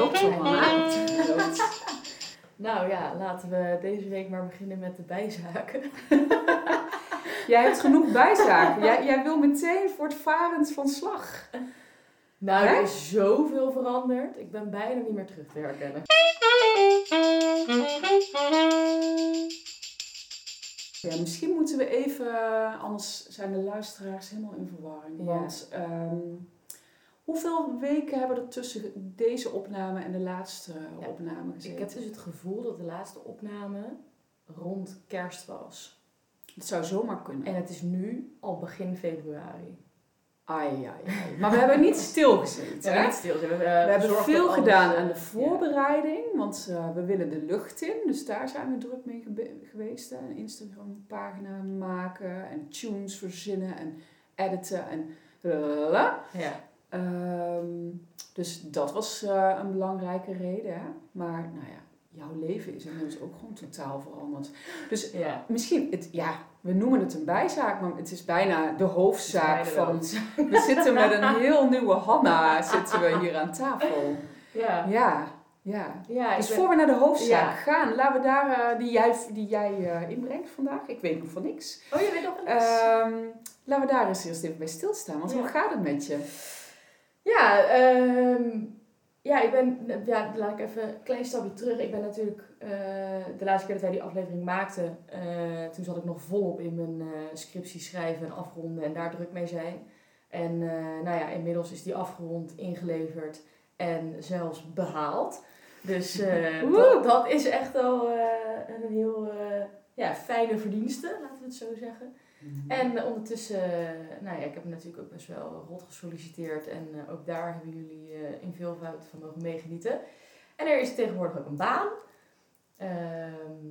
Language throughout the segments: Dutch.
loopt zo man. Nou ja, laten we deze week maar beginnen met de bijzaken. Jij hebt genoeg bijzaken. Jij, jij wil meteen voortvarend van slag. Nou, Hè? er is zoveel veranderd. Ik ben bijna niet meer terug te herkennen. Ja, misschien moeten we even, eh, anders zijn de luisteraars helemaal in verwarring. Ja. Want ehm, hoeveel weken hebben er tussen deze opname en de laatste Ja, opname gezeten? Ik heb dus het gevoel dat de laatste opname rond kerst was. Het zou zomaar kunnen. En het is nu al begin februari. Ai, ai, ai. Maar we hebben niet stilgezeten. We hebben niet stil. We hebben, eh, We hebben veel gedaan eh, aan de voorbereiding, want eh, we willen de lucht in. Dus daar zijn we druk mee geweest. Hè. Een Instagram pagina maken en tunes verzinnen en editen en. Ja. Ehm, dus dat was eh, een belangrijke reden. Hè. Maar nou ja, jouw leven is inmiddels ook gewoon totaal veranderd. Dus ja. misschien, het, ja, we noemen het een bijzaak, maar het is bijna de hoofdzaak van... We zitten met een heel nieuwe Hanna zitten we hier aan tafel. Ja. Ja, ja. Ja, Dus ben- voor we naar de hoofdzaak Ja. gaan, laten we daar, eh, die jij, die jij eh, inbrengt vandaag. Ik weet nog van niks. Oh, je weet nog niks? Ehm, laten we daar eens eerst even bij stilstaan. Want Ja. hoe gaat het met je? Ja, ehm, ja, ik ben, ja, laat ik even een klein stapje terug. Ik ben natuurlijk, eh, de laatste keer dat wij die aflevering maakten, eh, toen zat ik nog volop in mijn eh, scriptie schrijven en afronden en daar druk mee zijn. En nou ja, inmiddels is die afgerond, ingeleverd en zelfs behaald. Dus dat, dat is echt al een heel ja, fijne verdienste, laten we het zo zeggen. En eh, ondertussen, eh, nou ja, ik heb natuurlijk ook best wel rot gesolliciteerd. En eh, ook daar hebben jullie in veelvoud van mogen meegenieten. En er is tegenwoordig ook een baan. Ehm,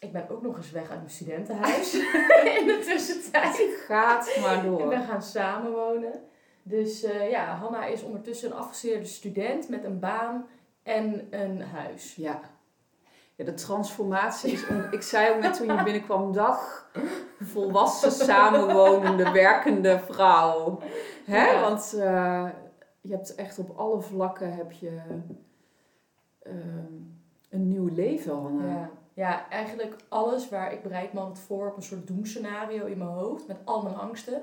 ik ben ook nog eens weg uit mijn studentenhuis in de tussentijd. Het gaat maar En we door. gaan samenwonen. Dus ja, Hanna is ondertussen een afgestudeerde student met een baan en een huis. Ja. Ja, de transformatie is... Ik zei ook net toen je binnenkwam, dag volwassen, samenwonende, werkende vrouw. Hè? Ja. Want eh, je hebt echt op alle vlakken heb je ehm, een nieuw leven, Hanna. Ja. ja, eigenlijk alles waar ik bereid me altijd voor op een soort doemscenario in mijn hoofd met al mijn angsten.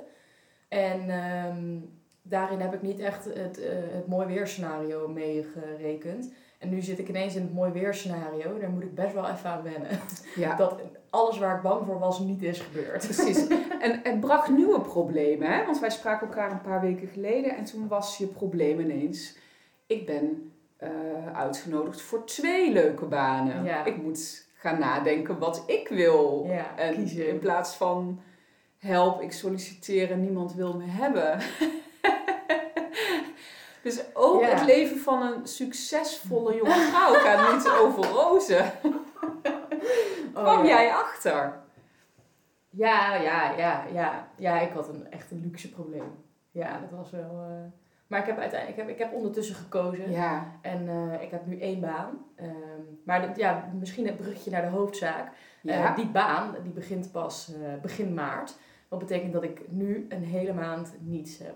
En ehm, daarin heb ik niet echt het, eh, het mooi weerscenario meegerekend. En nu zit ik ineens in het mooi weerscenario. Daar moet ik best wel even aan wennen. Ja. Dat alles waar ik bang voor was niet is gebeurd. Precies. En het bracht nieuwe problemen, hè? Want wij spraken elkaar een paar weken geleden en toen was je probleem ineens. Ik ben eh, uitgenodigd voor twee leuke banen. Ja. Ik moet gaan nadenken wat ik wil. Ja, en kiezen. in plaats van help, ik solliciteer en niemand wil me hebben. Dus ook Ja. het leven van een succesvolle jonge vrouw gaat niet over rozen. Kwam Oh, ja. jij achter? Ja, ja, ja, ja. Ja, ik had een echt een luxe probleem. Ja, dat was wel... eh, Maar ik heb uiteindelijk... Ik heb, ik heb ondertussen gekozen. Ja. En eh, ik heb nu één baan. Ehm, maar dat, ja, misschien het bruggetje naar de hoofdzaak. Ja. Eh, die baan die begint pas begin maart. Wat betekent dat ik nu een hele maand niets heb.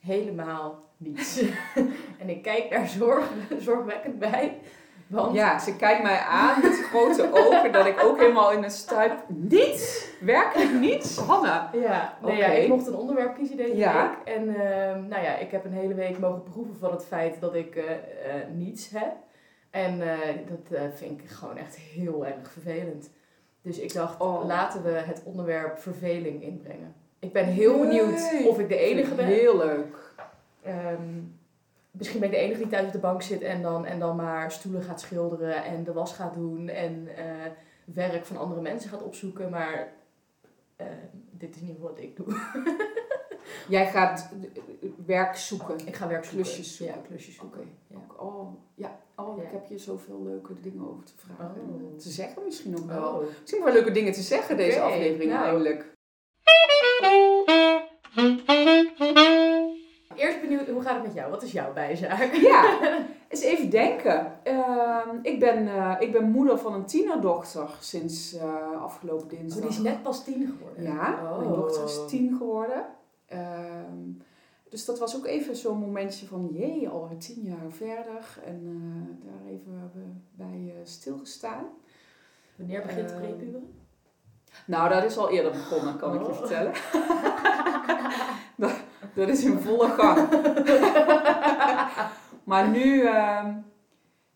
Helemaal niets. en ik kijk daar zorg, zorgwekkend bij. Want Ja, ze kijkt mij aan met grote ogen dat ik ook helemaal in een stuip... Niets? Werkelijk niets? Hanna? Ja, nee, Oké. ja, ik mocht een onderwerp kiezen deze Ja. week. En ehm, nou ja, ik heb een hele week mogen proeven van het feit dat ik eh, eh, niets heb. En eh, dat vind ik gewoon echt heel erg vervelend. Dus ik dacht, Oh. laten we het onderwerp verveling inbrengen. Ik ben heel benieuwd of ik de enige ben. Heel leuk. Ehm, misschien ben ik de enige die thuis op de bank zit en dan, en dan maar stoelen gaat schilderen en de was gaat doen en eh, werk van andere mensen gaat opzoeken. Maar eh, dit is niet wat ik doe. Jij gaat werk zoeken. Ik ga werk zoeken. Klusjes zoeken. Ja, klusjes zoeken. Ja. Oh, ja. Oh, ik heb je zoveel leuke dingen over te vragen. Oh. Te zeggen misschien ook wel. Oh. Misschien wel leuke dingen te zeggen deze aflevering nou. eindelijk. Eerst benieuwd, hoe gaat het met jou? Wat is jouw bijzaak? Ja, eens even denken. Ehm, ik, ben, eh, ik ben moeder van een tienerdochter sinds eh, afgelopen dinsdag. Oh, die is net pas tien geworden. Ja, Oh. mijn dochter is tien geworden. Ehm, dus dat was ook even zo'n momentje van, jee, al tien jaar verder. En eh, daar even bij stilgestaan. Wanneer begint uh, prepuberen? Nou, dat is al eerder begonnen, kan ik je oh. vertellen. dat, is in volle gang. maar nu, uh,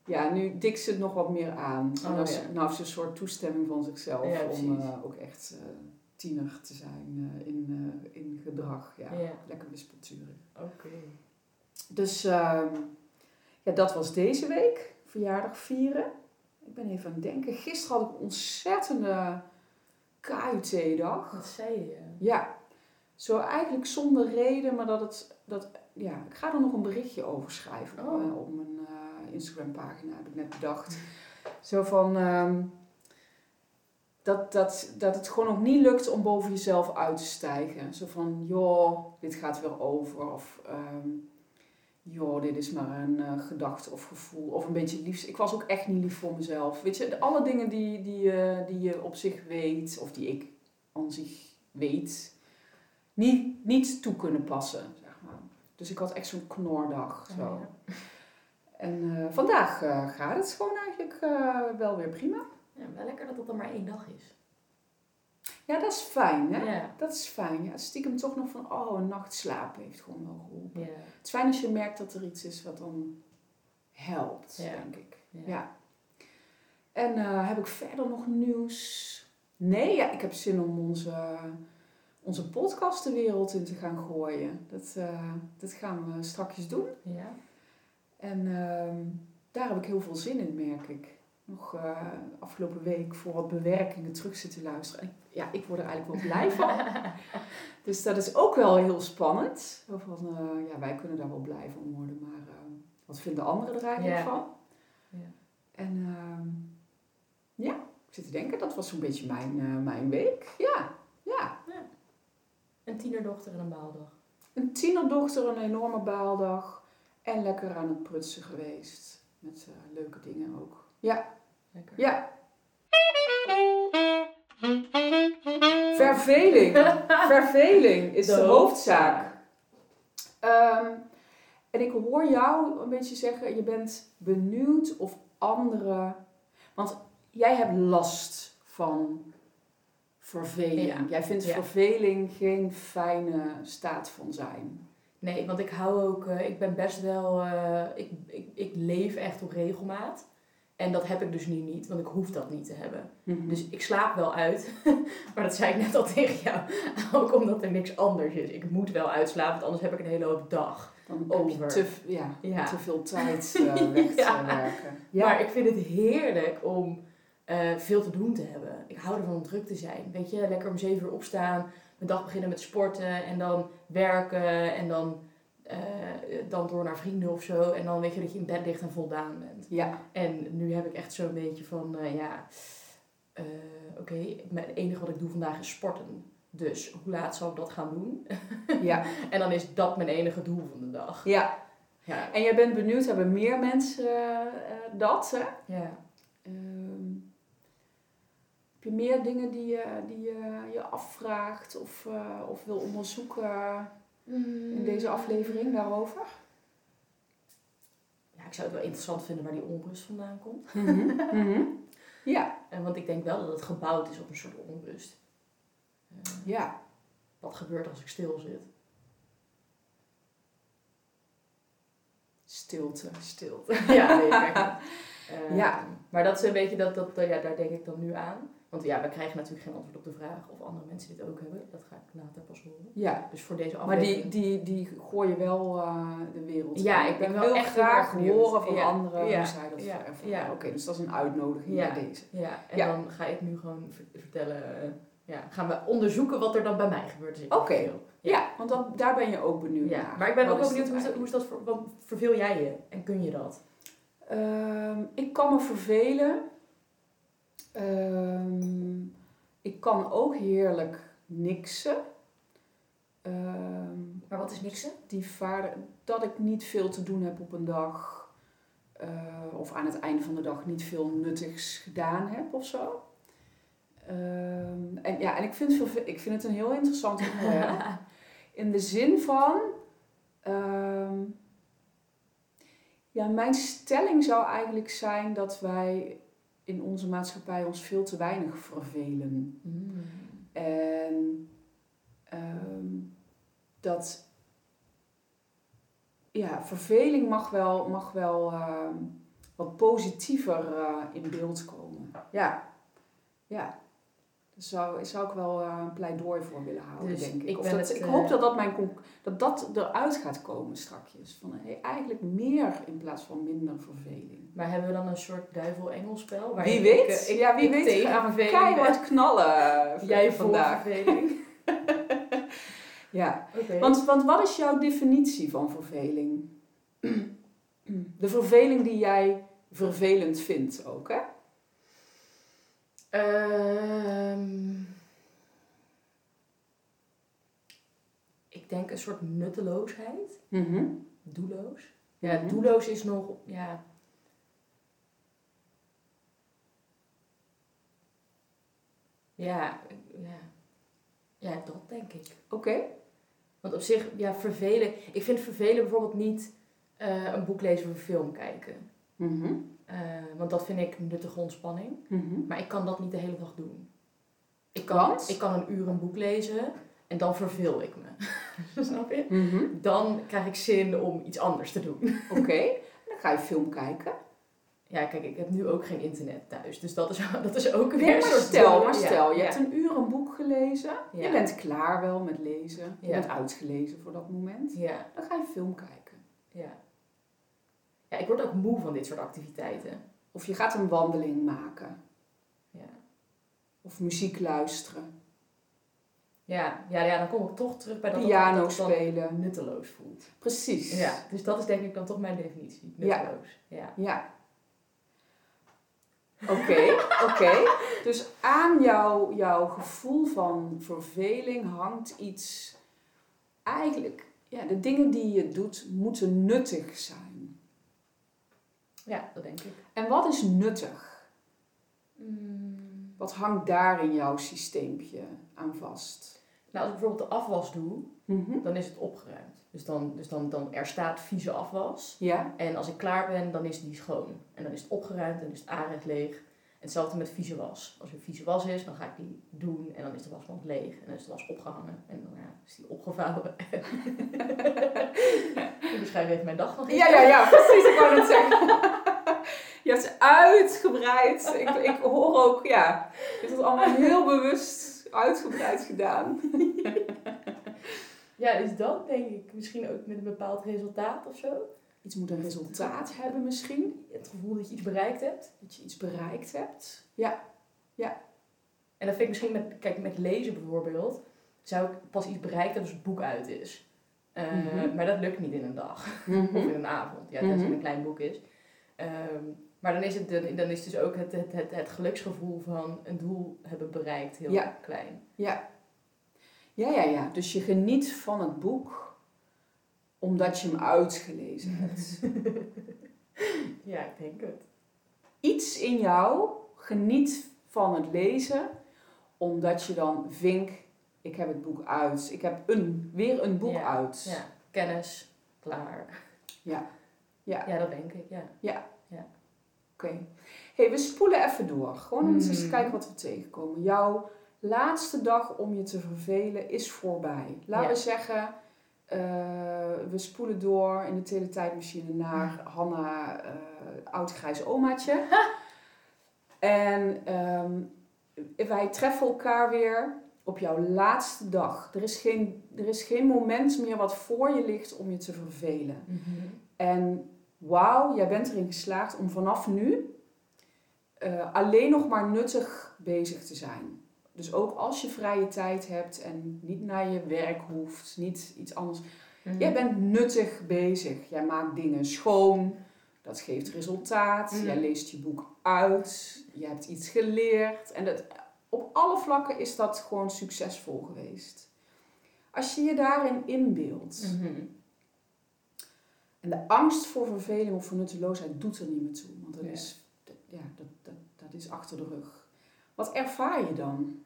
ja, nu dikt ze het nog wat meer aan. Oh, nou, ja. nou heeft ze een soort toestemming van zichzelf ja, om uh, ook echt uh, tiener te zijn uh, in, in gedrag. Ja, lekker wispelturig. Oké. Dus ehm, ja, dat was deze week. Verjaardag vieren. Ik ben even aan het denken. Gisteren had ik een ontzettende KUT-dag. Wat zei je? Ja. Zo eigenlijk zonder reden, maar dat het... Dat, ja, ik ga er nog een berichtje over schrijven oh. op, op mijn Instagram pagina, heb ik net bedacht. Zo van... Um, dat, dat, dat het gewoon nog niet lukt om boven jezelf uit te stijgen. Zo van, joh, dit gaat weer over. Of, um, joh, dit is maar een uh, gedachte of gevoel. Of een beetje liefst. Ik was ook echt niet lief voor mezelf. Weet je, alle dingen die, die, uh, die je op zich weet, of die ik aan zich weet, niet, niet toe kunnen passen. Zeg maar. Dus ik had echt zo'n knordag. Zo. Oh, ja. En uh, vandaag gaat het gewoon eigenlijk wel weer prima. Ja, wel lekker dat het dan maar één dag is. Ja, dat is fijn, hè? Ja. Dat is fijn. Ja, stiekem toch nog van, oh, een nacht slapen heeft gewoon wel geholpen. Ja. Het is fijn als je merkt dat er iets is wat dan helpt, denk ik. Ja. En heb ik verder nog nieuws? Nee, ja, ik heb zin om onze, onze podcast de wereld in te gaan gooien. Dat, uh, dat gaan we straks doen. Ja. En uh, daar heb ik heel veel zin in, merk ik nog uh, afgelopen week voor wat bewerkingen terug zitten luisteren. En ja, ik word er eigenlijk wel blij van. dus dat is ook wel heel spannend. Van, uh, ja, wij kunnen daar wel blij van worden, maar uh, wat vinden anderen er eigenlijk van? Ja. En ehm, ja, ik zit te denken, dat was zo'n beetje mijn, mijn week. Ja, ja. Een tienerdochter en een baaldag. Een tienerdochter, een enorme baaldag. En lekker aan het prutsen geweest. Met leuke dingen ook. Ja. Lekker. Ja. Verveling. Verveling is de, hoofdzaak. Um, en ik hoor jou een beetje zeggen, je bent benieuwd of anderen... Want jij hebt last van verveling. Jij vindt verveling geen fijne staat van zijn. Nee, want ik hou ook, uh, ik ben best wel, uh, ik, ik, ik leef echt op regelmaat. En dat heb ik dus nu niet, want ik hoef dat niet te hebben. Mhm. Dus ik slaap wel uit. maar dat zei ik net al tegen jou. Ook omdat er niks anders is. Ik moet wel uitslapen, want anders heb ik een hele hoop dag. Dan over. te, ja, te veel tijd uh, weg te werken. Ja. Maar ik vind het heerlijk om uh, veel te doen te hebben. Ik hou ervan om druk te zijn. Weet je, lekker om zeven uur opstaan. Mijn dag beginnen met sporten en dan werken en dan uh, dan door naar vrienden of zo. En dan weet je dat je in bed ligt en voldaan bent. Ja. En nu heb ik echt zo'n beetje van, uh, ja, oké, okay, het enige wat ik doe vandaag is sporten. Dus hoe laat zal ik dat gaan doen? ja. en dan is dat mijn enige doel van de dag. Ja. ja. En jij bent benieuwd, hebben meer mensen dat, hè? Ja. Heb je meer dingen die je, die je, je afvraagt of, of wil onderzoeken? in deze aflevering daarover? Ja, ik zou het wel interessant vinden waar die onrust vandaan komt. Mhm, mhm. Ja. En want ik denk wel dat het gebouwd is op een soort onrust. Uh, ja. Wat gebeurt als ik stil zit? Stilte. Stilte. ja, nee, uh, ja. Maar dat is een beetje, dat, dat, ja, daar denk ik dan nu aan. Want ja, we krijgen natuurlijk geen antwoord op de vraag of andere mensen dit ook hebben. Dat ga ik later pas horen. Ja. Dus voor deze aflevering... Maar die, die, die gooi je wel uh, de wereld Ja, ik ben wel echt graag horen van anderen ja. hoe zij dat ja. Ja. Oké, dus dat is een uitnodiging ja. bij deze. Ja, en dan ga ik nu gewoon vertellen... Uh, ja, gaan we onderzoeken wat er dan bij mij gebeurt. Oké, ja. ja. want dan, daar ben je ook benieuwd ja. naar. Maar ik ben ook wel benieuwd, hoe is, dat, hoe is dat voor, wat verveel jij je en kun je dat? Um, ik kan me vervelen. Um, ik kan ook heerlijk niksen. Um, maar wat is niksen? Die dat ik niet veel te doen heb op een dag. Uh, of aan het einde van de dag niet veel nuttigs gedaan heb of zo. Um, en ja, en ik vind, ik vind het een heel interessant onderwerp. In de zin van Ehm, ja, mijn stelling zou eigenlijk zijn dat wij in onze maatschappij ons veel te weinig vervelen. Mm. En ehm, dat ja, verveling mag wel, mag wel ehm, wat positiever eh, in beeld komen. Ja, ja. Daar zou, zou ik wel eh, een pleidooi voor willen houden, Dus denk ik. ik Of ben dat, het, ik eh, hoop dat dat, mijn, dat dat eruit gaat komen strakjes. Van hey, eigenlijk meer in plaats van minder verveling. Maar hebben we dan een soort duivel-engelspel? Wie weet? Ik, eh, ja, wie ik weet tegen keihard knallen Jij vandaag. verveling. Ja, want, want wat is jouw definitie van verveling? De verveling die jij vervelend vindt ook, hè? Ehm, ik denk een soort nutteloosheid. Mhm. Doelloos. Ja, Mhm. doelloos is nog, ja... Ja, ja. Ja, dat denk ik. Oké. Want op zich, ja, vervelen... Ik vind vervelen bijvoorbeeld niet eh, een boek lezen of een film kijken. Mhm. Eh, want dat vind ik nuttige ontspanning. Mhm. Maar ik kan dat niet de hele dag doen. Ik kan, ik kan een uur een boek lezen en dan verveel ik me. Snap je? Mhm. Dan krijg ik zin om iets anders te doen. Oké. Dan ga je film kijken. Ja, kijk, ik heb nu ook geen internet thuis. Dus dat is, dat is ook weer Nee, een soort... stel, maar Ja, stel, je hebt een uur een boek gelezen. Ja. Je bent klaar wel met lezen. Je Ja. bent uitgelezen voor dat moment. Ja, Dan ga je film kijken. ja. Ja, ik word ook moe van dit soort activiteiten. Of je gaat een wandeling maken. Ja. Of muziek luisteren. Ja, ja, ja, dan kom ik toch terug bij dat Piano dat dan spelen. nutteloos voelt. Precies. Ja, dus dat is denk ik dan toch mijn definitie. Nutteloos. Ja. Ja. Oké, oké. Dus aan jouw, jouw gevoel van verveling hangt iets. Eigenlijk, ja, de dingen die je doet moeten nuttig zijn. Ja, dat denk ik. En wat is nuttig? Mm. Wat hangt daar in jouw systeempje aan vast? Nou, als ik bijvoorbeeld de afwas doe, Mhm. dan is het opgeruimd. Dus, dan, dus dan, dan er staat vieze afwas. Ja, En als ik klaar ben, dan is die schoon. En dan is het opgeruimd en is het aanrecht leeg. Hetzelfde met vieze was. Als er vieze was is, dan ga ik die doen en dan is de wasmand leeg. En dan is de was opgehangen en dan ja, is die opgevouwen. ik beschrijf even mijn dag nog ja, ja, ja precies. Ik wou het zeggen. Je hebt ze uitgebreid. Ik, ik hoor ook, ja, je hebt het allemaal heel bewust uitgebreid gedaan. Ja, is dat denk ik misschien ook met een bepaald resultaat of zo. Iets moet een resultaat hebben misschien. Het gevoel dat je iets bereikt hebt. Dat je iets bereikt hebt. En dat vind ik misschien met, kijk, met lezen bijvoorbeeld, zou ik pas iets bereikt hebben als het boek uit is. Eh, Mhm. Maar dat lukt niet in een dag of in een avond. Ja, tenzij Mhm. het een klein boek is. Ehm, maar dan is, het, dan is dus ook het, het, het, het geluksgevoel van een doel hebben bereikt heel Ja. klein. Ja. Ja, ja, ja. Dus je geniet van het boek omdat je hem uitgelezen hebt. Ja, ik denk het. Iets in jou geniet van het lezen omdat je dan vink, ik heb het boek uit. Ik heb een, weer een boek Ja. uit. Ja, kennis, klaar. Ja. Ja. Ja, dat denk ik, ja. Oké. hey, we spoelen even door. Gewoon om eens te Hmm. kijken wat we tegenkomen. Jouw laatste dag om je te vervelen is voorbij. Laten Ja. we zeggen, eh, we spoelen door in de teletijdmachine naar Hanna, eh oud grijs omaatje. en ehm, wij treffen elkaar weer op jouw laatste dag. Er is, geen, er is geen moment meer wat voor je ligt om je te vervelen. En wauw, jij bent erin geslaagd om vanaf nu eh, alleen nog maar nuttig bezig te zijn. Dus ook als je vrije tijd hebt en niet naar je werk hoeft, niet iets anders. Mhm. Jij bent nuttig bezig. Jij maakt dingen schoon. Dat geeft resultaat. Mhm. Jij leest je boek uit. Je hebt iets geleerd. En dat, op alle vlakken is dat gewoon succesvol geweest. Als je je daarin inbeeldt. Mhm. En de angst voor verveling of voor nutteloosheid doet er niet meer toe. Want dat, is, dat, ja, dat, dat, dat is achter de rug. Wat ervaar je dan?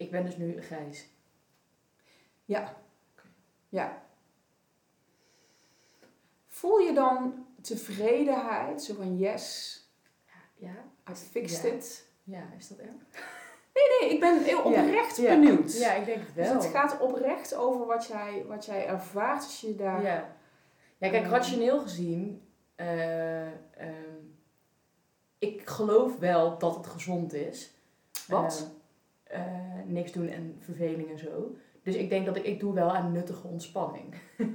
Ik ben dus nu grijs. Ja. Ja. Voel je dan tevredenheid? Zo van yes, Ja? I fixed Ja. it. Ja, is dat erg? Nee, ik ben heel oprecht Ja. benieuwd. Ja, ik denk het Dus wel. het gaat oprecht over wat jij, wat jij ervaart als je daar... Ja. ja, kijk, Ehm. rationeel gezien, eh, ehm, ik geloof wel dat het gezond is. Wat? Eh, eh, niks doen en verveling en zo. Dus ik denk dat ik, ik doe wel aan nuttige ontspanning.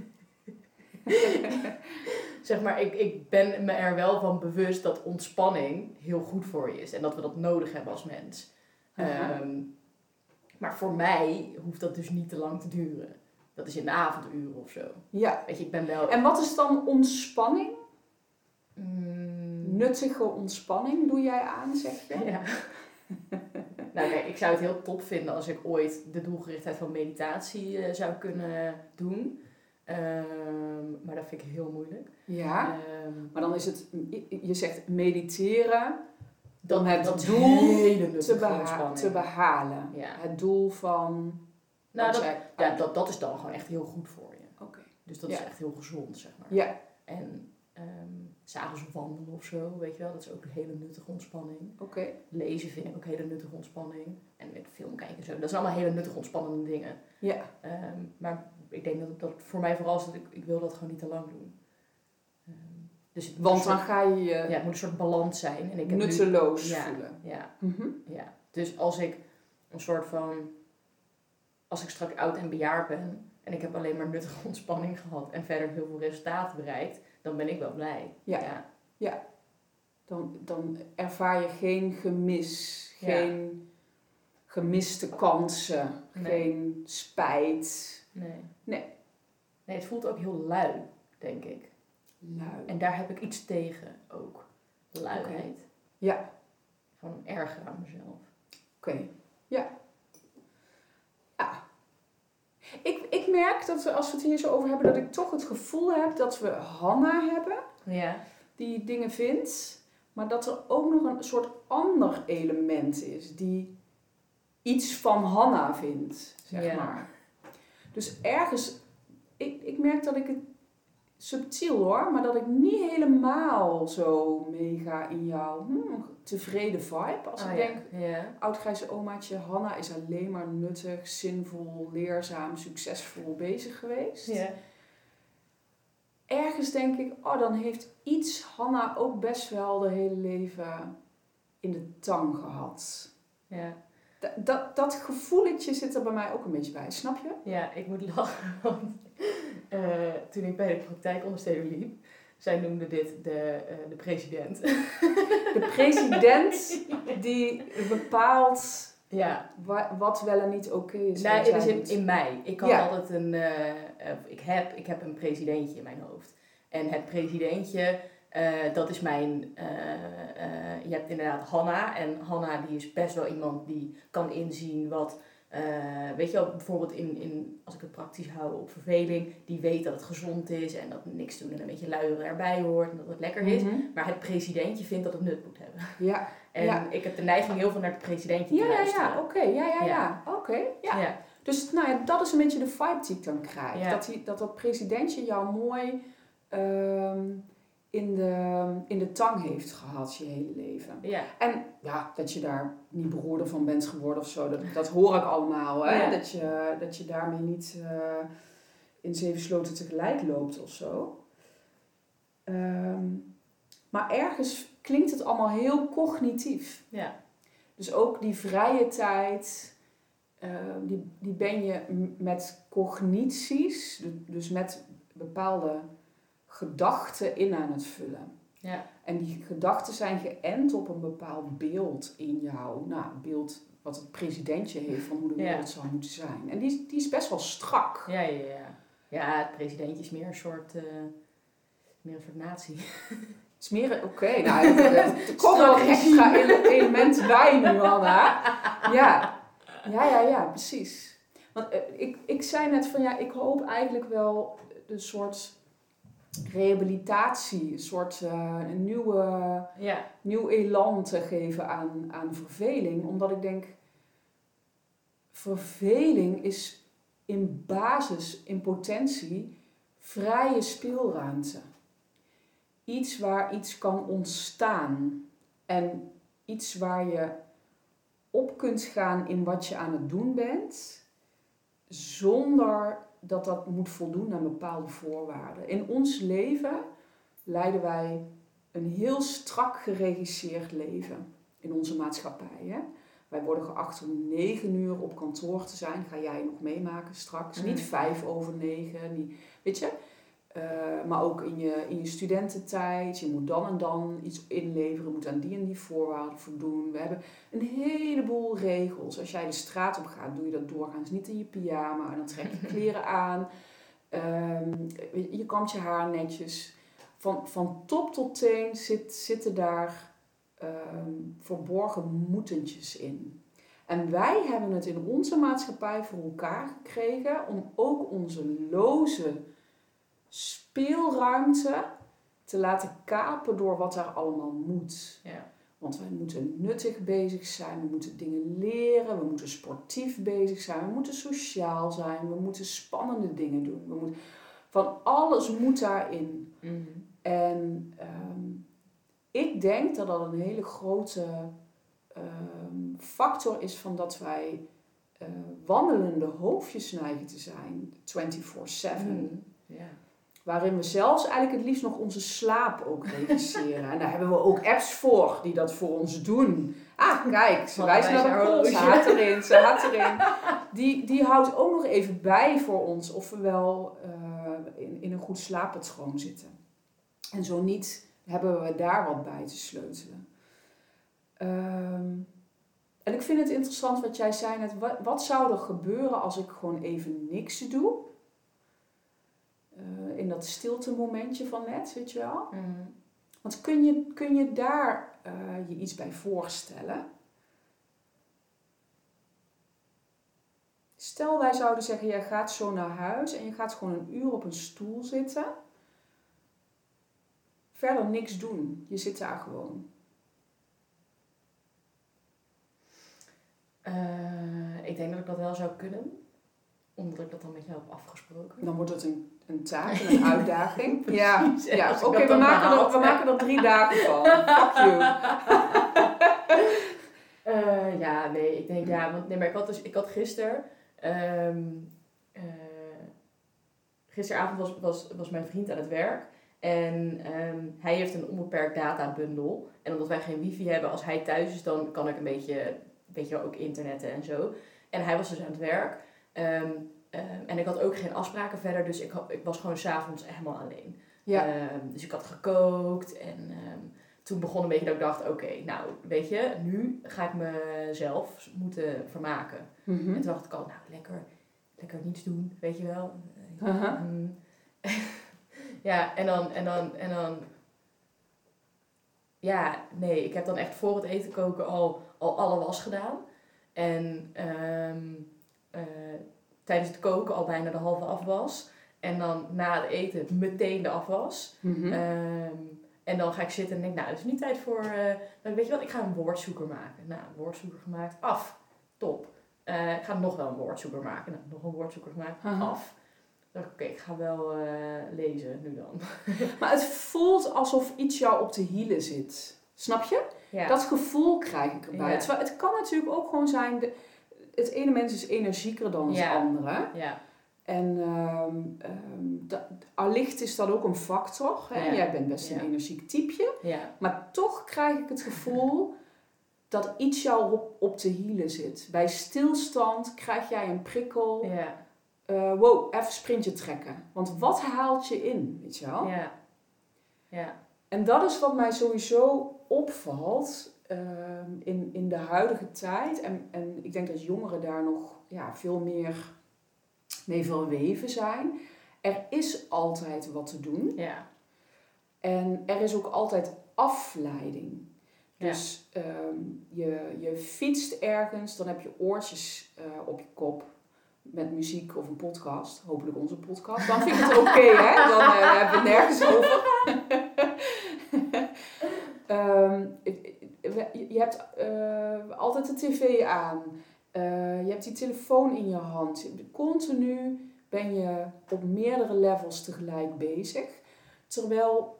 zeg maar, ik, ik ben me er wel van bewust dat ontspanning heel goed voor je is. En dat we dat nodig hebben als mens. Ehm, maar voor mij hoeft dat dus niet te lang te duren. Dat is in de avonduren of zo. ja. Weet je, ik ben wel... En wat is dan ontspanning? Mm, Nuttige ontspanning doe jij aan, zeg je? Ja. nou kijk, ik zou het heel top vinden als ik ooit de doelgerichtheid van meditatie eh, zou kunnen doen. Ehm, maar dat vind ik heel moeilijk. Ja. Ehm, Maar dan is het, je zegt mediteren dat, Om het dat doel te, beha- te behalen. Ja. Het doel van... Nou, dat, ja, dat, dat is dan gewoon echt heel goed voor je. Oké. Dus dat is echt heel gezond, zeg maar. Ja, En ehm s'avonds wandelen of zo, weet je wel, dat is ook een hele nuttige ontspanning. oké. Lezen vind ik ook hele nuttige ontspanning. En met film kijken en zo. Dat zijn allemaal hele nuttige ontspannende dingen. Ja. Ehm, maar ik denk dat dat voor mij vooral is dat ik, ik wil dat gewoon niet te lang doen. Ehm, dus het Want dan ga je je ja, het moet een soort balans zijn. En ik heb nu- nutteloos ja, voelen. ja, Mhm. ja. Dus als ik een soort van, als ik straks oud en bejaard ben en ik heb alleen maar nuttige ontspanning gehad en verder heel veel resultaten bereikt, dan ben ik wel blij. Ja. Dan, dan ervaar je geen gemis, Ja. geen gemiste kansen, Nee. geen spijt. Nee. Nee. Nee, het voelt ook heel lui, denk ik. Lui. En daar heb ik iets tegen ook. Luiheid. Ja. Gewoon erger aan mezelf. Oké, ja. Ja. Ik, ik merk dat we, als we het hier zo over hebben, dat ik toch het gevoel heb dat we Hanna hebben, Ja. die dingen vindt, maar dat er ook nog een soort ander element is, die iets van Hanna vindt, zeg Ja. maar. Dus ergens, ik, ik merk dat ik het subtiel hoor, maar dat ik niet helemaal zo meega in jouw hmm, tevreden vibe. Als Ah, ik ja. denk, Ja. oud-grijze omaatje Hanna is alleen maar nuttig, zinvol, leerzaam, succesvol bezig geweest. Ja. Ergens denk ik, oh, dan heeft iets Hanna ook best wel de hele leven in de tang gehad. Ja. Dat, dat, dat gevoeletje zit er bij mij ook een beetje bij, snap je? ja, ik moet lachen. Eh, toen ik bij de praktijkondersteuner liep, zij noemde dit de, eh, de president. De president die bepaalt ja. wa- wat wel en niet oké is. Nou, is jij in, doet. in mij. Ik had Ja. altijd een. eh, ik, heb, ik heb een presidentje in mijn hoofd. En het presidentje, dat is mijn. je hebt inderdaad Hanna. En Hanna die is best wel iemand die kan inzien wat. Eh, weet je wel, bijvoorbeeld in, in, als ik het praktisch hou op verveling, die weet dat het gezond is en dat niks doen en een beetje luieren erbij hoort en dat het lekker is. Mhm. Maar het presidentje vindt dat het nut moet hebben. Ja, En Ja. ik heb de neiging heel veel naar het presidentje ja, te ja, luisteren. ja, oké, ja, ja, ja, Ja. oké, ja. ja. Dus nou ja, dat is een beetje de vibe die ik dan krijg. Ja. Dat, die, dat dat presidentje jou mooi ehm, in, de, in de tang heeft gehad je hele leven. ja. En ja, dat je daar niet beroerder van bent geworden of zo, dat, dat hoor ik allemaal. Hè? Ja. Dat, je, dat je daarmee niet eh, in zeven sloten tegelijk loopt of zo. Ehm, maar ergens klinkt het allemaal heel cognitief. Ja. Dus ook die vrije tijd, eh, die, die ben je met cognities, du- dus met bepaalde gedachten in aan het vullen. Ja. En die gedachten zijn geënt op een bepaald beeld in jou. Nou, een beeld wat het presidentje heeft van hoe de Ja. wereld zou moeten zijn. En die, is- die is best wel strak. Ja, ja, ja. Ja, het presidentje is meer een soort, eh, meer een soort natie. Het is meer, oké, nou, er- komen nog extra ele- elementen bij nu, Hanna. Ja, ja, ja, ja, precies. Want eh, ik, ik zei net van ja, ik hoop eigenlijk wel een soort rehabilitatie, een soort eh, een nieuwe, Ja. nieuw elan te geven aan, aan verveling. Omdat ik denk, verveling is in basis, in potentie, vrije speelruimte. Iets waar iets kan ontstaan. En iets waar je op kunt gaan in wat je aan het doen bent, zonder dat dat moet voldoen aan bepaalde voorwaarden. In ons leven leiden wij een heel strak geregisseerd leven in onze maatschappij. Hè? Wij worden geacht om negen uur op kantoor te zijn. Ga jij nog meemaken straks? Niet vijf over negen. Niet, weet je? Eh, maar ook in je, in je studententijd. Je moet dan en dan iets inleveren. Moet aan die en die voorwaarden voldoen. We hebben een heleboel regels. Als jij de straat op gaat, doe je dat doorgaans niet in je pyjama. En dan trek je kleren aan. Ehm, je kamt je haar netjes. Van, van top tot teen zit, zitten daar ehm, verborgen moetentjes in. En wij hebben het in onze maatschappij voor elkaar gekregen om ook onze loze speelruimte te laten kapen door wat er allemaal moet. Ja. Want wij moeten nuttig bezig zijn, we moeten dingen leren, we moeten sportief bezig zijn, we moeten sociaal zijn, we moeten spannende dingen doen. We moeten, van alles moet daarin. Mhm. En ehm, ik denk dat dat een hele grote ehm, factor is van dat wij eh, wandelende hoofdjes neigen te zijn, 24/7. Mhm. Ja. Waarin we zelfs eigenlijk het liefst nog onze slaap ook regisseren. en daar hebben we ook apps voor die dat voor ons doen. Ah, kijk, ze wijst naar de pols. Ze haat erin, ze haat erin. Die, die houdt ook nog even bij voor ons of we wel eh, in, in een goed slaappatroon zitten. En zo niet, hebben we daar wat bij te sleutelen. Ehm, en ik vind het interessant wat jij zei net. Wat, wat zou er gebeuren als ik gewoon even niks doe? In dat stilte momentje van net, weet je wel? Mhm. Want kun je, kun je daar eh, je iets bij voorstellen? Stel wij zouden zeggen, jij gaat zo naar huis en je gaat gewoon een uur op een stoel zitten. Verder niks doen. Je zit daar gewoon. Eh, ik denk dat ik dat wel zou kunnen. Omdat ik dat dan met jou heb afgesproken. Dan wordt het een, een taak, en een uitdaging. ja, ja. oké, we, maken er, we maken er drie dagen van. Fuck you. Eh, ja, nee, ik denk ja, want nee, maar ik had dus, ik had gisteren, ehm, eh, gisteravond was, was, was mijn vriend aan het werk en ehm, hij heeft een onbeperkt databundel en omdat wij geen wifi hebben, als hij thuis is, dan kan ik een beetje, weet je wel, ook internetten en zo. En hij was dus aan het werk ehm, ehm, en ik had ook geen afspraken verder, dus ik, ik was gewoon s'avonds helemaal alleen. Ja. Ehm, dus ik had gekookt en ehm, toen begon een beetje dat ik dacht, oké, nou weet je, nu ga ik mezelf moeten vermaken. Mhm. En toen dacht ik al, nou lekker, lekker niets doen, weet je wel. Eh, ja, en dan, en dan, en dan, ja, nee, ik heb dan echt voor het eten koken al, al alle was gedaan. En eh, tijdens het koken al bijna de halve afwas. En dan na het eten meteen de afwas. Mhm. Ehm, en dan ga ik zitten en denk, nou, het is nu tijd voor, eh, nou, weet je wat, ik ga een woordzoeker maken. Nou, een woordzoeker gemaakt, af, top. Eh, ik ga nog wel een woordzoeker maken. Nou, nog een woordzoeker gemaakt, Aha. af. Dacht ik, oké, ik ga wel eh, lezen nu dan. Maar het voelt alsof iets jou op de hielen zit. Snap je? Ja. Dat gevoel krijg ik erbij. Ja. Terwijl het kan natuurlijk ook gewoon zijn... De, het ene mens is energieker dan het Ja. andere. ja. En ehm, ehm, da- allicht is dat ook een factor. Hè? Ja. Jij bent best een energiek typeje. Ja. Maar toch krijg ik het gevoel dat iets jou op, op de hielen zit. Bij stilstand krijg jij een prikkel. Ja. Eh, wow, even sprintje trekken. Want wat haalt je in, weet je wel? Ja. Ja. En dat is wat mij sowieso opvalt ehm, in, in de huidige tijd. En, en ik denk dat jongeren daar nog ja, veel meer mee verweven zijn. Er is altijd wat te doen. Ja. En er is ook altijd afleiding. Ja. Dus ehm, je, je fietst ergens, dan heb je oortjes eh, op je kop met muziek of een podcast. Hopelijk onze podcast. Dan vind ik het oké, hè? Dan eh, hebben we het nergens over. je je hebt eh, altijd de tv aan. Eh, je hebt die telefoon in je hand. Continu ben je op meerdere levels tegelijk bezig. Terwijl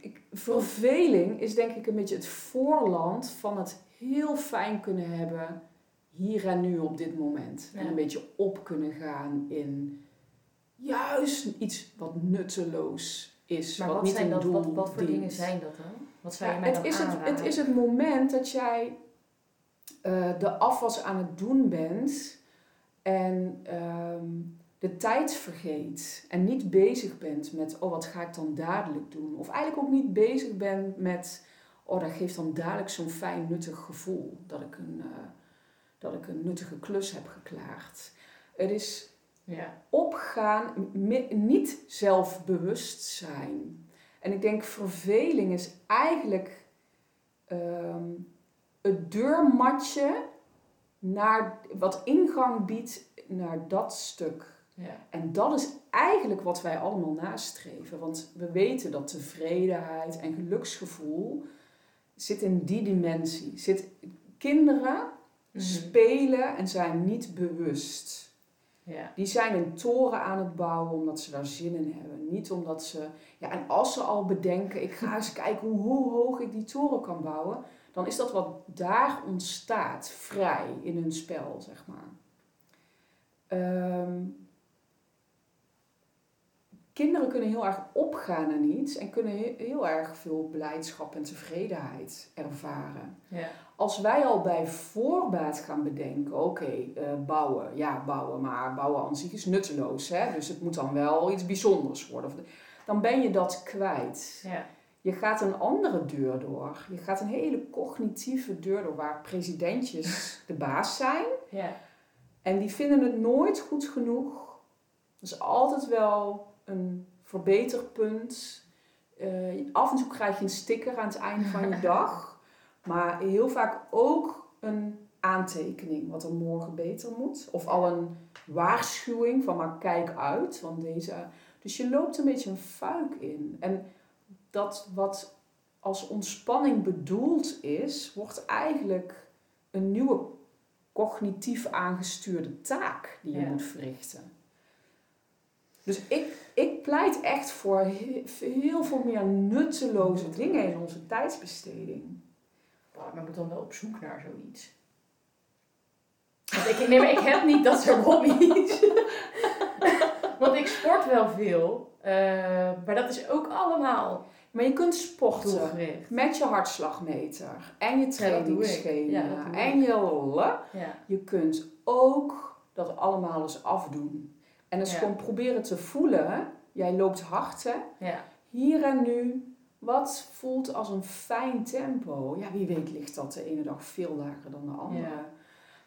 ik- verveling is denk ik een beetje het voorland van het heel fijn kunnen hebben hier en nu op dit moment. En een beetje op kunnen gaan in juist iets wat nutteloos is. Maar wat, wat, niet zijn een dat, doel wat, wat voor dingen zijn dat dan? Wat zou je Ja, mij het, is het, het is het moment dat jij eh, de afwas aan het doen bent en ehm, de tijd vergeet en niet bezig bent met, oh wat ga ik dan dadelijk doen? Of eigenlijk ook niet bezig bent met, oh dat geeft dan dadelijk zo'n fijn nuttig gevoel dat ik een, eh, dat ik een nuttige klus heb geklaard. Het is Ja. opgaan, niet zelfbewust zijn. En ik denk verveling is eigenlijk ehm, het deurmatje naar wat ingang biedt naar dat stuk. Ja. En dat is eigenlijk wat wij allemaal nastreven. Want we weten dat tevredenheid en geluksgevoel zit in die dimensie. Zit, kinderen Mhm. spelen en zijn niet bewust. Ja. Die zijn een toren aan het bouwen omdat ze daar zin in hebben. Niet omdat ze. Ja, en als ze al bedenken, ik ga eens kijken hoe, hoe hoog ik die toren kan bouwen. Dan is dat wat daar ontstaat, vrij in hun spel, zeg maar. Ehm, kinderen kunnen heel erg opgaan aan iets en kunnen he- heel erg veel blijdschap en tevredenheid ervaren. Ja. Als wij al bij voorbaat gaan bedenken, oké, eh, bouwen, ja, bouwen, maar bouwen aan zich is nutteloos, hè? dus het moet dan wel iets bijzonders worden. Dan ben je dat kwijt. Ja. Je gaat een andere deur door. Je gaat een hele cognitieve deur door waar presidentjes de baas zijn. Ja. En die vinden het nooit goed genoeg. Is altijd wel een verbeterpunt. Eh, af en toe krijg je een sticker aan het einde van je dag. Maar heel vaak ook een aantekening wat er morgen beter moet. Of al een waarschuwing van maar kijk uit. Want deze... Dus je loopt een beetje een fuik in. En dat wat als ontspanning bedoeld is, wordt eigenlijk een nieuwe cognitief aangestuurde taak die je Ja. moet verrichten. Dus ik, ik pleit echt voor he- heel veel meer nutteloze dingen in onze tijdsbesteding. Maar moet dan wel op zoek naar zoiets. Want ik, nee, maar ik heb niet dat soort hobby's. Want ik sport wel veel. eh, maar dat is ook allemaal Maar je kunt sporten doelgericht. met je hartslagmeter en je trainingsschema Ja, en je lollen. Ja. Je kunt ook dat allemaal eens afdoen. En Ja. gewoon proberen te voelen. Jij loopt hard, hè? Ja. Hier en nu. Wat voelt als een fijn tempo? Ja, wie weet ligt dat de ene dag veel lager dan de andere. Ja.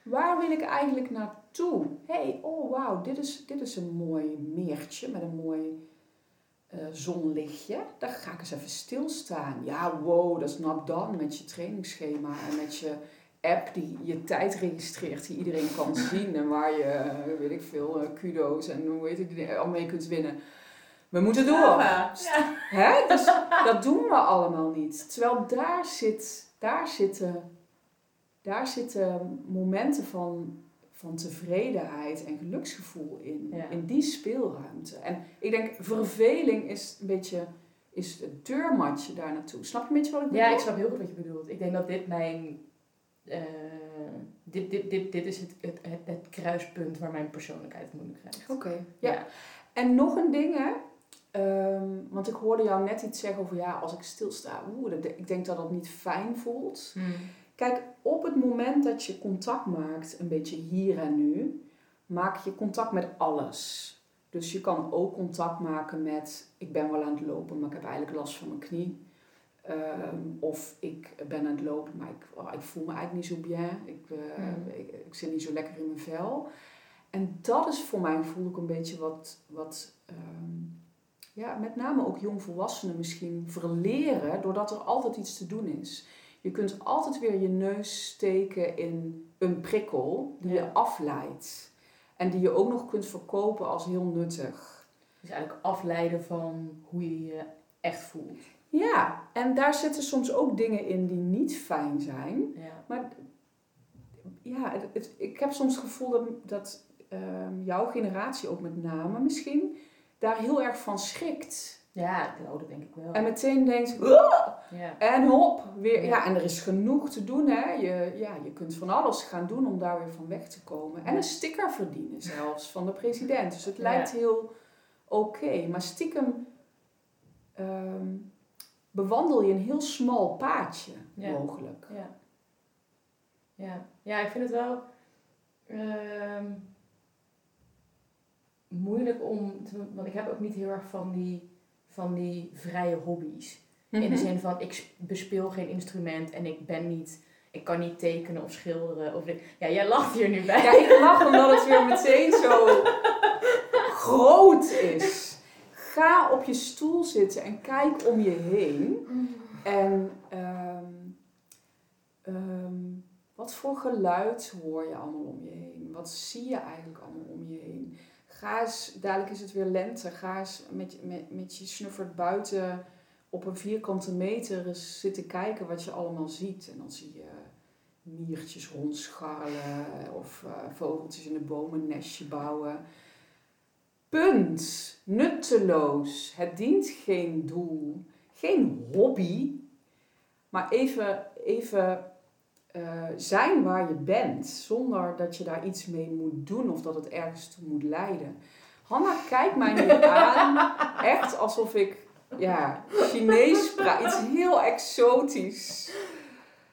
Waar wil ik eigenlijk naartoe? Hé, hey, oh wauw, dit is, dit is een mooi meertje met een mooi eh, zonlichtje. Daar ga ik eens even stilstaan. Ja, wow, dat is done met je trainingsschema en met je app die je tijd registreert, die iedereen kan zien en waar je, eh, weet ik veel, eh, kudo's en hoe heet het, al mee kunt winnen. We moeten door. Ja. Hè? Dus dat doen we allemaal niet. Terwijl daar, zit, daar, zitten, daar zitten momenten van, van tevredenheid en geluksgevoel in. Ja. In die speelruimte. En ik denk, verveling is een beetje is het deurmatje daar naartoe. Snap je een beetje wat ik bedoel? Ja, ik snap heel goed wat je bedoelt. Ik denk dat dit mijn. Eh, dit, dit, dit, dit is het, het, het, het kruispunt waar mijn persoonlijkheid moeilijk krijgt. Oké, ja. En nog een ding, hè. Ehm, want ik hoorde jou net iets zeggen over, ja, als ik stilsta, oeh, ik denk dat dat niet fijn voelt. Hmm. Kijk, op het moment dat je contact maakt, een beetje hier en nu, maak je contact met alles. Dus je kan ook contact maken met, ik ben wel aan het lopen, maar ik heb eigenlijk last van mijn knie. Ehm, of ik ben aan het lopen, maar ik, oh, ik voel me eigenlijk niet zo bien. Ik, eh, Hmm. ik, ik zit niet zo lekker in mijn vel. En dat is voor mijn gevoel ook een beetje wat, wat ehm, ja, met name ook jongvolwassenen misschien verleren, doordat er altijd iets te doen is. Je kunt altijd weer je neus steken in een prikkel die Ja. je afleidt. En die je ook nog kunt verkopen als heel nuttig. Dus eigenlijk afleiden van hoe je je echt voelt. Ja, en daar zitten soms ook dingen in die niet fijn zijn. Ja. Maar ja, het, het- ik heb soms het gevoel dat, dat ehm, jouw generatie ook met name misschien daar heel erg van schrikt. Ja, oh, dat denk ik wel. En meteen denkt, ja. en hop, weer. Ja. Ja, en er is genoeg te doen, hè. Je, ja, je kunt van alles gaan doen om daar weer van weg te komen. En een sticker verdienen zelfs van de president. Dus het Ja. lijkt heel oké. Maar stiekem ehm, bewandel je een heel smal paadje, Ja. mogelijk. Ja. Ja. ja, ik vind het wel ehm, moeilijk om te, want ik heb ook niet heel erg van die, van die vrije hobby's. In Mhm. de zin van, ik bespeel geen instrument en ik ben niet, ik kan niet tekenen of schilderen. Of, ja, jij lacht hier nu bij. Ja, ik lach omdat het weer meteen zo groot is. Ga op je stoel zitten en kijk om je heen. En ehm, ehm, wat voor geluid hoor je allemaal om je heen? Wat zie je eigenlijk allemaal om je heen? Ga eens, dadelijk is het weer lente, ga eens met, met, met je snuffert buiten op een vierkante meter eens zitten kijken wat je allemaal ziet. En dan zie je miertjes rondscharrelen of eh, vogeltjes in de bomen een nestje bouwen. Punt. Nutteloos. Het dient geen doel. Geen hobby. Maar even, even eh, zijn waar je bent. Zonder dat je daar iets mee moet doen of dat het ergens toe moet leiden. Hanna kijkt mij nu aan. Echt alsof ik ja, Chinees praat. Iets heel exotisch.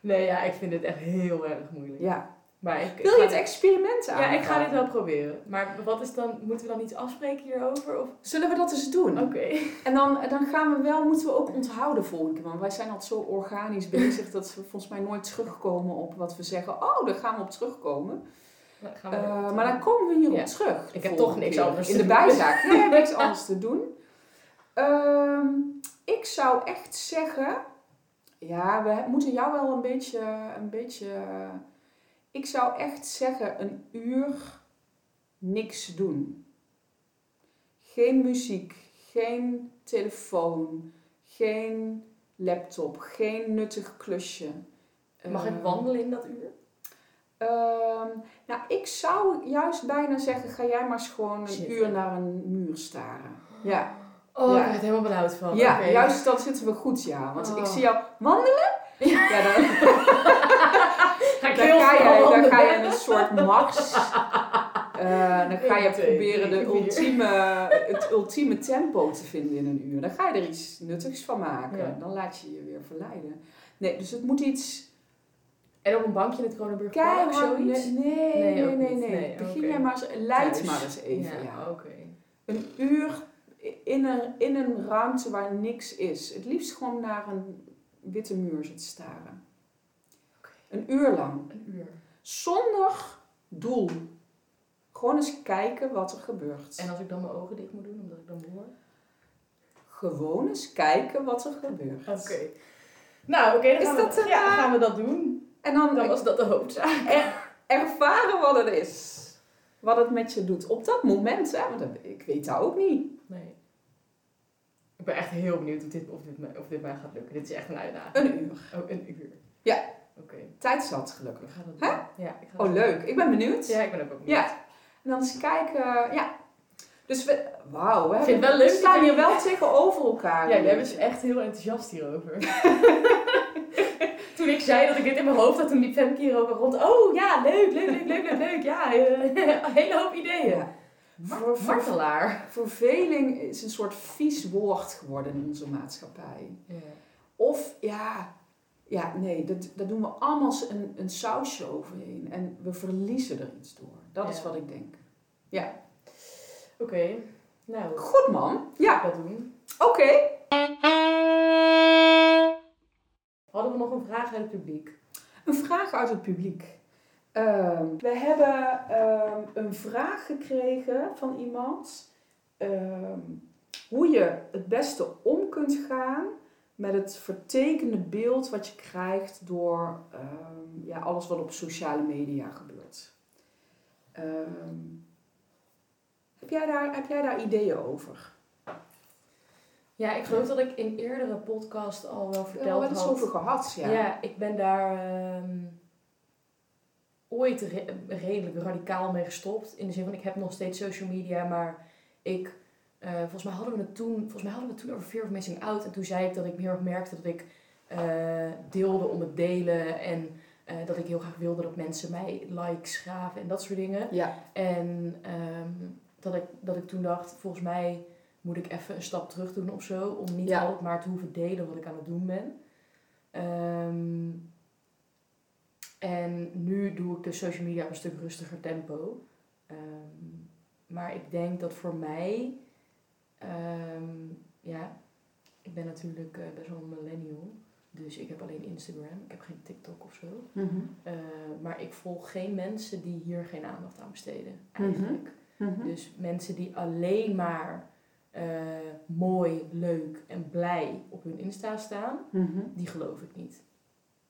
Nee, ja, ik vind het echt heel erg moeilijk. Ja. Maar ik, Wil je het experiment aan? Ja, ik ga dit wel proberen. Maar wat is dan, moeten we dan iets afspreken hierover? Of? Zullen we dat eens doen? Oké. En dan, dan gaan we wel, moeten we ook onthouden volgende keer. Want wij zijn altijd zo organisch bezig dat we volgens mij nooit terugkomen op wat we zeggen. Oh, daar gaan we op terugkomen. Dan gaan we Eh, maar dan komen we hierop Ja. terug. Ik heb toch niks keer. anders In te de doen. bijzaak. Jij hebt niks anders te doen. Ehm, ik zou echt zeggen. Ja, we moeten jou wel een beetje. Een beetje ik zou echt zeggen een uur niks doen. Geen muziek, geen telefoon, geen laptop, geen nuttig klusje. Mag ik Ehm, wandelen in dat uur? Ehm, nou, ik zou juist bijna zeggen, ga jij maar eens gewoon een Zitten. uur naar een muur staren. Ja, Oh, Ja. ik ben helemaal benauwd van. ja juist dan zitten we goed, ja. Want Oh. ik zie jou wandelen. Ja. Ja, dan, Ga ik dan, heel ga je, dan ga je een soort. Eh, dan ga je proberen de ultieme, het ultieme tempo te vinden in een uur. Dan ga je er iets nuttigs van maken. Ja. Dan laat je je weer verleiden. Nee, dus het moet iets En op een bankje in het Kronenburg Park zoiets? Nee, nee, Nee, nee, Begin jij maar eens, leid Thuis. maar eens even. ja. Een uur in een, in een ruimte waar niks is. Het liefst gewoon naar een witte muur zitten staren. Een uur lang. Een uur. Zonder doel. Gewoon eens kijken wat er gebeurt. En als ik dan mijn ogen dicht moet doen, omdat ik dan hoor? Gewoon eens kijken wat er gebeurt. Oké. Nou, oké, dan, gaan we- een, ja, dan eh, gaan we dat doen. En dan Dan was dat de hoofdzaak. er- ervaren wat het is. Wat het met je doet. Op dat moment, hè, want ik weet dat ook niet. Nee. Ik ben echt heel benieuwd of dit, of dit, mij- of dit mij gaat lukken. Dit is echt een uitdaging. Een uur. Oh, een uur. Ja. Oké, Tijd zat, ik gelukkig. doen. Ja, ik ga Oh, leuk. Ik ben benieuwd. Ja, ik ben ook benieuwd. Ja. En dan eens kijken, ja. Dus we, wauw, we, Ik vind het hebben- wel leuk we staan hier wel tegenover elkaar. Ja, jij bent echt heel enthousiast hierover. toen ik zei dat ik dit in mijn hoofd had, toen liep Femke hier ook rond. Oh ja, leuk, leuk, leuk, leuk, leuk, leuk. Ja, eh, een hele hoop ideeën. Ja. Voor- Martelaar. Verveling is een soort vies woord geworden in onze maatschappij. Ja. Of ja, ja nee, dat, daar doen we allemaal een, een sausje overheen. En we verliezen er iets door. Dat is Ja. wat ik denk. Oké, nou, Goed man. Ja, dat doen. oké. Hadden we nog een vraag uit het publiek? Een vraag uit het publiek. Ehm, we hebben ehm, een vraag gekregen van iemand. ehm, hoe je het beste om kunt gaan met het vertekende beeld wat je krijgt door ehm, ja, alles wat op sociale media gebeurt. Ehm, heb, jij daar, heb jij daar ideeën over? Ja, ik geloof dat ik in eerdere podcast al wel We verteld hebben het had. over gehad, ja. Ja. ik ben daar. ehm, ooit re- redelijk radicaal mee gestopt. In de zin van, ik heb nog steeds social media, maar ik... eh, volgens mij hadden we het toen, volgens mij hadden we het toen over Fear of Missing Out. En toen zei ik dat ik heel erg merkte dat ik eh, deelde om het delen. En eh, dat ik heel graag wilde dat mensen mij likes gaven en dat soort dingen. Ja. En ehm, dat, ik, dat ik toen dacht, volgens mij moet ik even een stap terug doen of zo. Om niet Ja. altijd maar te hoeven delen wat ik aan het doen ben. Ehm, en nu doe ik de social media op een stuk rustiger tempo. Ehm, maar ik denk dat voor mij, ehm, ja, ik ben natuurlijk eh, best wel een millennial. Dus ik heb alleen Instagram. Ik heb geen TikTok of zo. Mhm. Uh, maar ik volg geen mensen die hier geen aandacht aan besteden, eigenlijk. Mhm. Dus mensen die alleen maar eh, mooi, leuk en blij op hun Insta staan, Mhm. die geloof ik niet.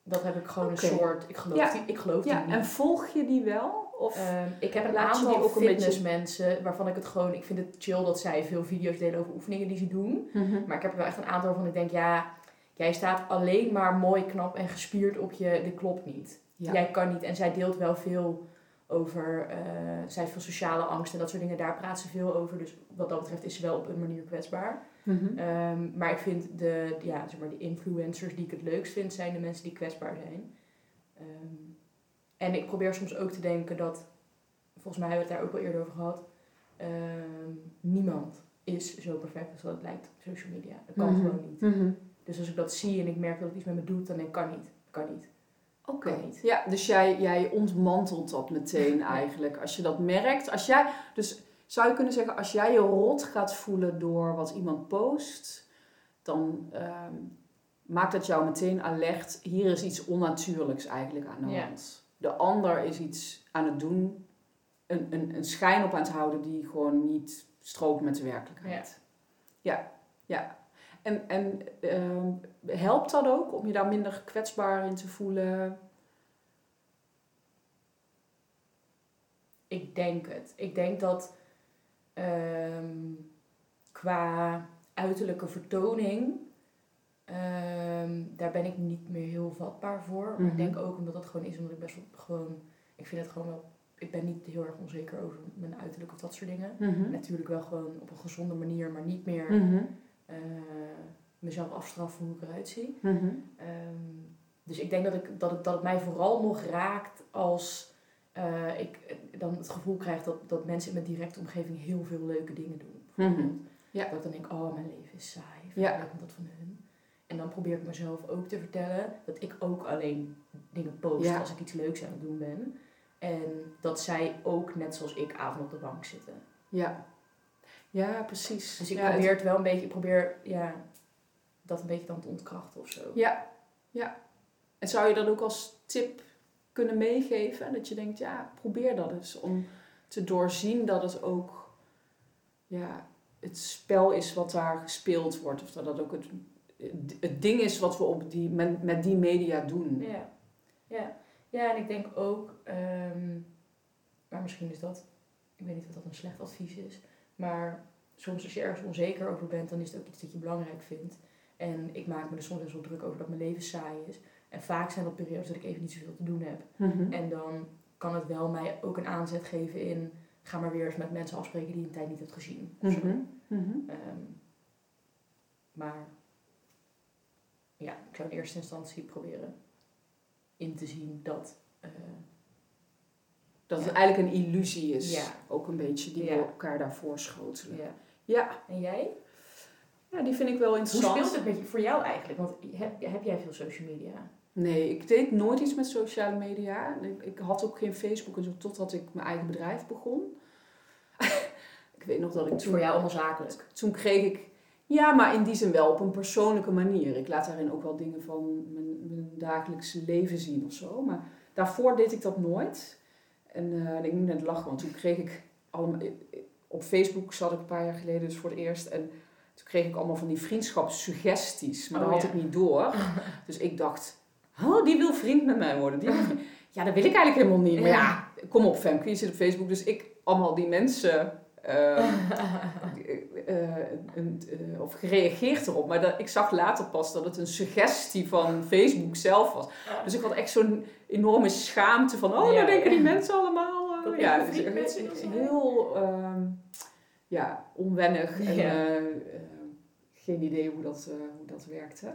Dat heb ik gewoon een soort, ik geloof, Ja. die, ik geloof die Ja, niet. en volg je die wel? Of? Ehm, ik heb een aantal ook fitnessmensen waarvan ik het gewoon, ik vind het chill dat zij veel video's delen over oefeningen die ze doen. Mhm. Maar ik heb er wel echt een aantal waarvan ik denk, ja, jij staat alleen maar mooi, knap en gespierd op je, dit klopt niet. Ja. Jij kan niet. En zij deelt wel veel over, eh, zij heeft veel sociale angst en dat soort dingen. Daar praat ze veel over. Dus wat dat betreft is ze wel op een manier kwetsbaar. Mhm. Ehm, maar ik vind de, ja, zeg maar, de influencers die ik het leukst vind, zijn de mensen die kwetsbaar zijn. Ehm, en ik probeer soms ook te denken dat, volgens mij hebben we het daar ook al eerder over gehad, ehm, niemand is zo perfect als dat het lijkt op social media. Dat kan Mhm. gewoon niet. Mhm. Dus als ik dat zie en ik merk dat het iets met me doet, dan denk ik, kan niet. Kan niet. Oké. Ja, dus jij, jij ontmantelt dat meteen eigenlijk. Als je dat merkt. Als jij, dus zou je kunnen zeggen, als jij je rot gaat voelen door wat iemand post, dan ehm, maakt dat jou meteen alert. Hier is iets onnatuurlijks eigenlijk aan de Ja. De ander is iets aan het doen, een, een, een schijn op aan het houden die gewoon niet strookt met de werkelijkheid. Ja, ja. En, en ehm, helpt dat ook om je daar minder kwetsbaar in te voelen? Ik denk het. Ik denk dat ehm, qua uiterlijke vertoning, ehm, daar ben ik niet meer heel vatbaar voor. Maar Mhm. ik denk ook omdat dat gewoon is, omdat ik best wel gewoon, ik vind het gewoon wel, ik ben niet heel erg onzeker over mijn uiterlijk of dat soort dingen. Mhm. Natuurlijk wel gewoon op een gezonde manier, maar niet meer Mhm. eh, mezelf afstraffen hoe ik eruit zie. Mhm. Ehm, dus ik denk dat, ik, dat, het, dat het mij vooral nog raakt als eh, ik eh, dan het gevoel krijg dat, dat mensen in mijn directe omgeving heel veel leuke dingen doen. bijvoorbeeld. Mhm. Ja. Dat ik dan denk, oh mijn leven is saai. Ja. Dat van hun. En dan probeer ik mezelf ook te vertellen dat ik ook alleen dingen post Ja. als ik iets leuks aan het doen ben. En dat zij ook, net zoals ik, avond op de bank zitten. Ja. Ja, precies. Dus ik ja, probeer het wel een beetje, ik probeer ja, dat een beetje dan te ontkrachten of zo. Ja, ja. En zou je dat ook als tip kunnen meegeven? Dat je denkt, ja, probeer dat eens. Om te doorzien dat het ook ja, het spel is wat daar gespeeld wordt. Of dat dat ook het, het ding is wat we op die, met, met die media doen. Ja, ja. ja en ik denk ook, ehm, maar misschien is dat, ik weet niet of dat een slecht advies is, maar soms als je ergens onzeker over bent, dan is het ook iets dat je belangrijk vindt. En ik maak me er soms wel druk over dat mijn leven saai is. En vaak zijn dat periodes dat ik even niet zoveel te doen heb. Mhm. En dan kan het wel mij ook een aanzet geven in, ga maar weer eens met mensen afspreken die je een tijd niet hebt gezien. Ehm, maar ja, ik zou in eerste instantie proberen in te zien dat. eh, Dat het eigenlijk een illusie is. Ja. Ook een beetje die we elkaar daarvoor schotelen. ja. Ja. En jij? ja, die vind ik wel Hoe interessant. speelt het met je, voor jou eigenlijk? Want heb, heb jij veel social media? Nee, ik deed nooit iets met sociale media. Ik, ik had ook geen Facebook en zo totdat ik mijn eigen bedrijf begon. ik weet nog dat ik toen... voor jou allemaal zakelijk. Toen kreeg ik... Ja, maar in die zin wel op een persoonlijke manier. Ik laat daarin ook wel dingen van mijn, mijn dagelijkse leven zien of zo. Maar daarvoor deed ik dat nooit. En eh, ik moet net lachen, want toen kreeg ik... Allemaal, op Facebook zat ik een paar jaar geleden dus voor het eerst. En toen kreeg ik allemaal van die vriendschapssuggesties. Maar Oh, dat had ja. ik niet door. Dus ik dacht... Oh, die wil vriend met mij worden. Die Ja, dat wil ik eigenlijk helemaal niet. Maar ja, kom op Femke, je zit op Facebook. Dus ik allemaal die mensen... eh, een, eh, of gereageerd erop. Maar dat, ik zag later pas dat het een suggestie van Facebook zelf was. Dus ik had echt zo'n enorme schaamte van, oh, Ja, nou denken die mensen allemaal. eh, Dat ja, een vriend dus echt heel ehm, ja, onwennig en Ja. geen idee hoe dat, hoe dat werkte.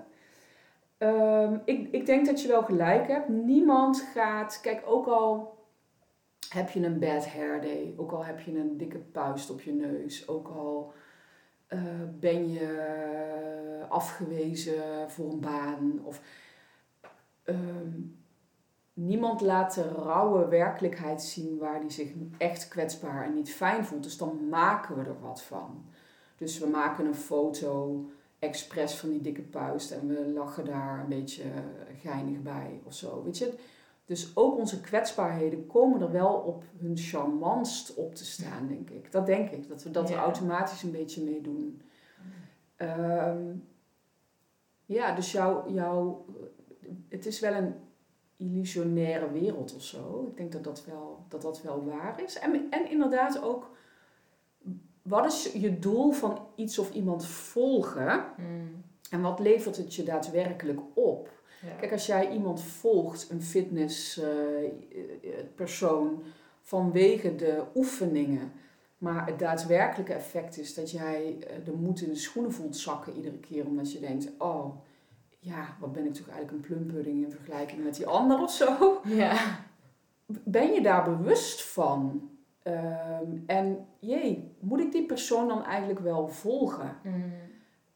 Ehm, ik, ik denk dat je wel gelijk hebt. Niemand gaat, kijk, ook al heb je een bad hair day, ook al heb je een dikke puist op je neus, ook al eh, ben je afgewezen voor een baan of ehm, niemand laat de rauwe werkelijkheid zien waar die zich echt kwetsbaar en niet fijn voelt. Dus dan maken we er wat van. Dus we maken een foto expres van die dikke puist en we lachen daar een beetje geinig bij of zo. Weet je? Dus ook onze kwetsbaarheden komen er wel op hun charmantst op te staan, denk ik. Dat denk ik, dat we dat er automatisch een beetje mee doen. Ehm, ja, dus jouw, jouw, het is wel een illusionaire wereld of zo. Ik denk dat dat wel, dat dat wel waar is. En, en inderdaad ook, wat is je doel van iets of iemand volgen? Mm. En wat levert het je daadwerkelijk op? Ja. Kijk, als jij iemand volgt, een fitnesspersoon, vanwege de oefeningen, maar het daadwerkelijke effect is dat jij eh, de moed in de schoenen voelt zakken iedere keer, omdat je denkt, oh, ja, wat ben ik toch eigenlijk een plumpudding in vergelijking met die ander of zo? Ja. Ben je daar bewust van? Ehm, en jee, moet ik die persoon dan eigenlijk wel volgen? Mm.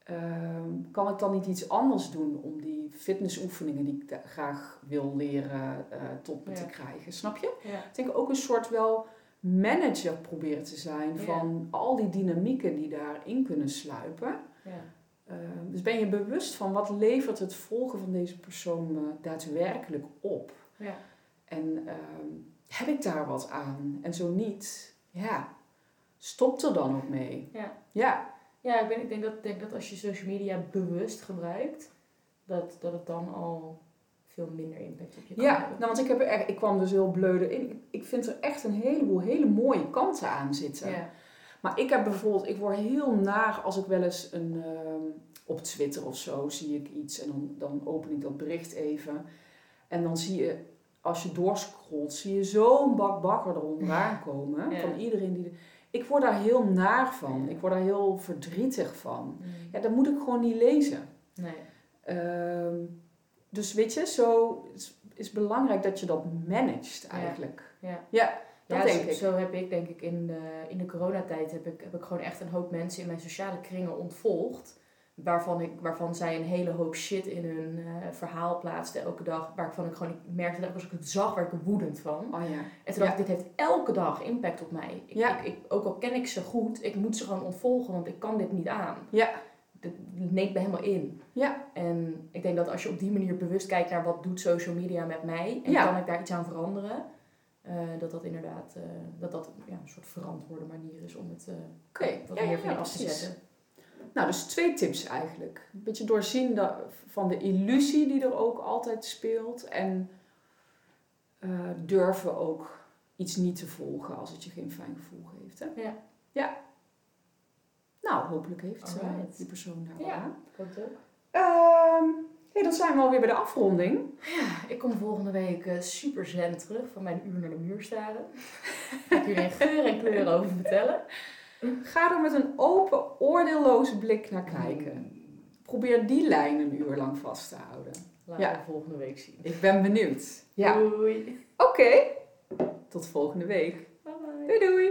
Ehm, kan ik dan niet iets anders doen om die fitnessoefeningen die ik graag wil leren eh, tot me Ja. te krijgen? Snap je? Ja. Ik denk ook een soort wel manager proberen te zijn Ja. van al die dynamieken die daarin kunnen sluipen. Ja. Ehm, dus ben je bewust van wat levert het volgen van deze persoon me daadwerkelijk op? Ja. En ehm, heb ik daar wat aan? En zo niet, ja, stop er dan ook mee. Ja. Ja, Ja, ik, ben, ik denk, dat, denk dat als je social media bewust gebruikt, dat, dat het dan al veel minder impact op je kan Ja, hebben. nou, want ik, heb er echt, ik kwam dus heel bleude in. Ik, ik vind er echt een heleboel hele mooie kanten aan zitten. Ja. Maar ik heb bijvoorbeeld, ik word heel naar als ik wel eens een, ehm, op Twitter of zo zie ik iets en dan, dan open ik dat bericht even. En dan zie je, als je doorscrollt, zie je zo'n bak bakker eronder komen. Ja. Van iedereen die... de- Ik word daar heel naar van. Ja. Ik word daar heel verdrietig van. Mm. Ja, dat moet ik gewoon niet lezen. Nee. Ehm, dus weet je, zo is, is belangrijk dat je dat managt eigenlijk. Ja. Ja, dat ja, denk zo, ik. zo heb ik denk ik in de, in de coronatijd heb ik, heb ik gewoon echt een hoop mensen in mijn sociale kringen ontvolgd. Waarvan, ik, waarvan zij een hele hoop shit in hun eh, verhaal plaatsten elke dag. Waarvan ik gewoon ik merkte dat als ik het zag, werd ik er woedend van. Oh ja. En toen dacht ik, dit heeft elke dag impact op mij. Ik, ik, ook al ken ik ze goed, ik moet ze gewoon ontvolgen, want ik kan dit niet aan. Ja. Dat neemt me helemaal in. Ja. En ik denk dat als je op die manier bewust kijkt naar wat doet social media met mij en Ja. kan ik daar iets aan veranderen, eh, dat dat inderdaad eh, dat dat ja, een soort verantwoorde manier is om het eh, wat ja, meer van je af te zetten. Nou, dus twee tips eigenlijk. Een beetje doorzien dat, van de illusie die er ook altijd speelt. En durven ook iets niet te volgen als het je geen fijn gevoel geeft. Hè? Ja. Ja. Nou, hopelijk heeft eh, Alright. die persoon daar Ja. wel aan. Het ook. Ehm, hey, dan zijn we alweer bij de afronding. Ja, ik kom volgende week eh, super zen terug van mijn uur naar de muur staren. Ik jullie in geur en kleur over vertellen. Ga er met een open, oordeelloze blik naar kijken. Probeer die lijn een uur lang vast te houden. Laten Ja. we volgende week zien. Ik ben benieuwd. Ja, Doei. oké. Tot volgende week. Doei doei.